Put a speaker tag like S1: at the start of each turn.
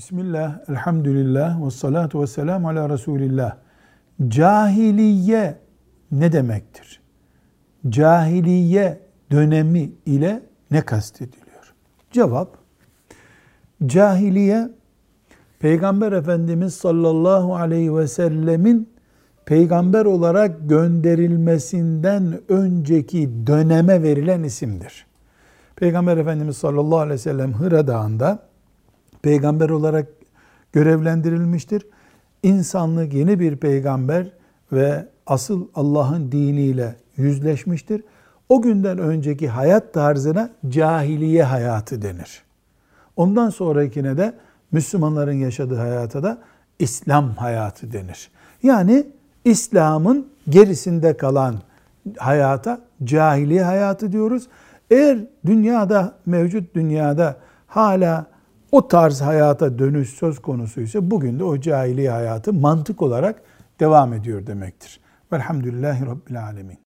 S1: Bismillah, elhamdülillah, ve salatu ve selamu ala Resulillah. Cahiliye ne demektir? Cahiliye dönemi ile ne kastediliyor? Cevap, cahiliye, Peygamber Efendimiz sallallahu aleyhi ve sellemin peygamber olarak gönderilmesinden önceki döneme verilen isimdir. Peygamber Efendimiz sallallahu aleyhi ve sellem Hıra Dağı'nda peygamber olarak görevlendirilmiştir. İnsanlık yeni bir peygamber ve asıl Allah'ın diniyle yüzleşmiştir. O günden önceki hayat tarzına cahiliye hayatı denir. Ondan sonrakine de Müslümanların yaşadığı hayata da İslam hayatı denir. Yani İslam'ın gerisinde kalan hayata cahiliye hayatı diyoruz. Eğer dünyada, mevcut dünyada hala o tarz hayata dönüş söz konusuysa bugün de o cahiliye hayatı mantık olarak devam ediyor demektir. Velhamdülillahi Rabbil Alemin.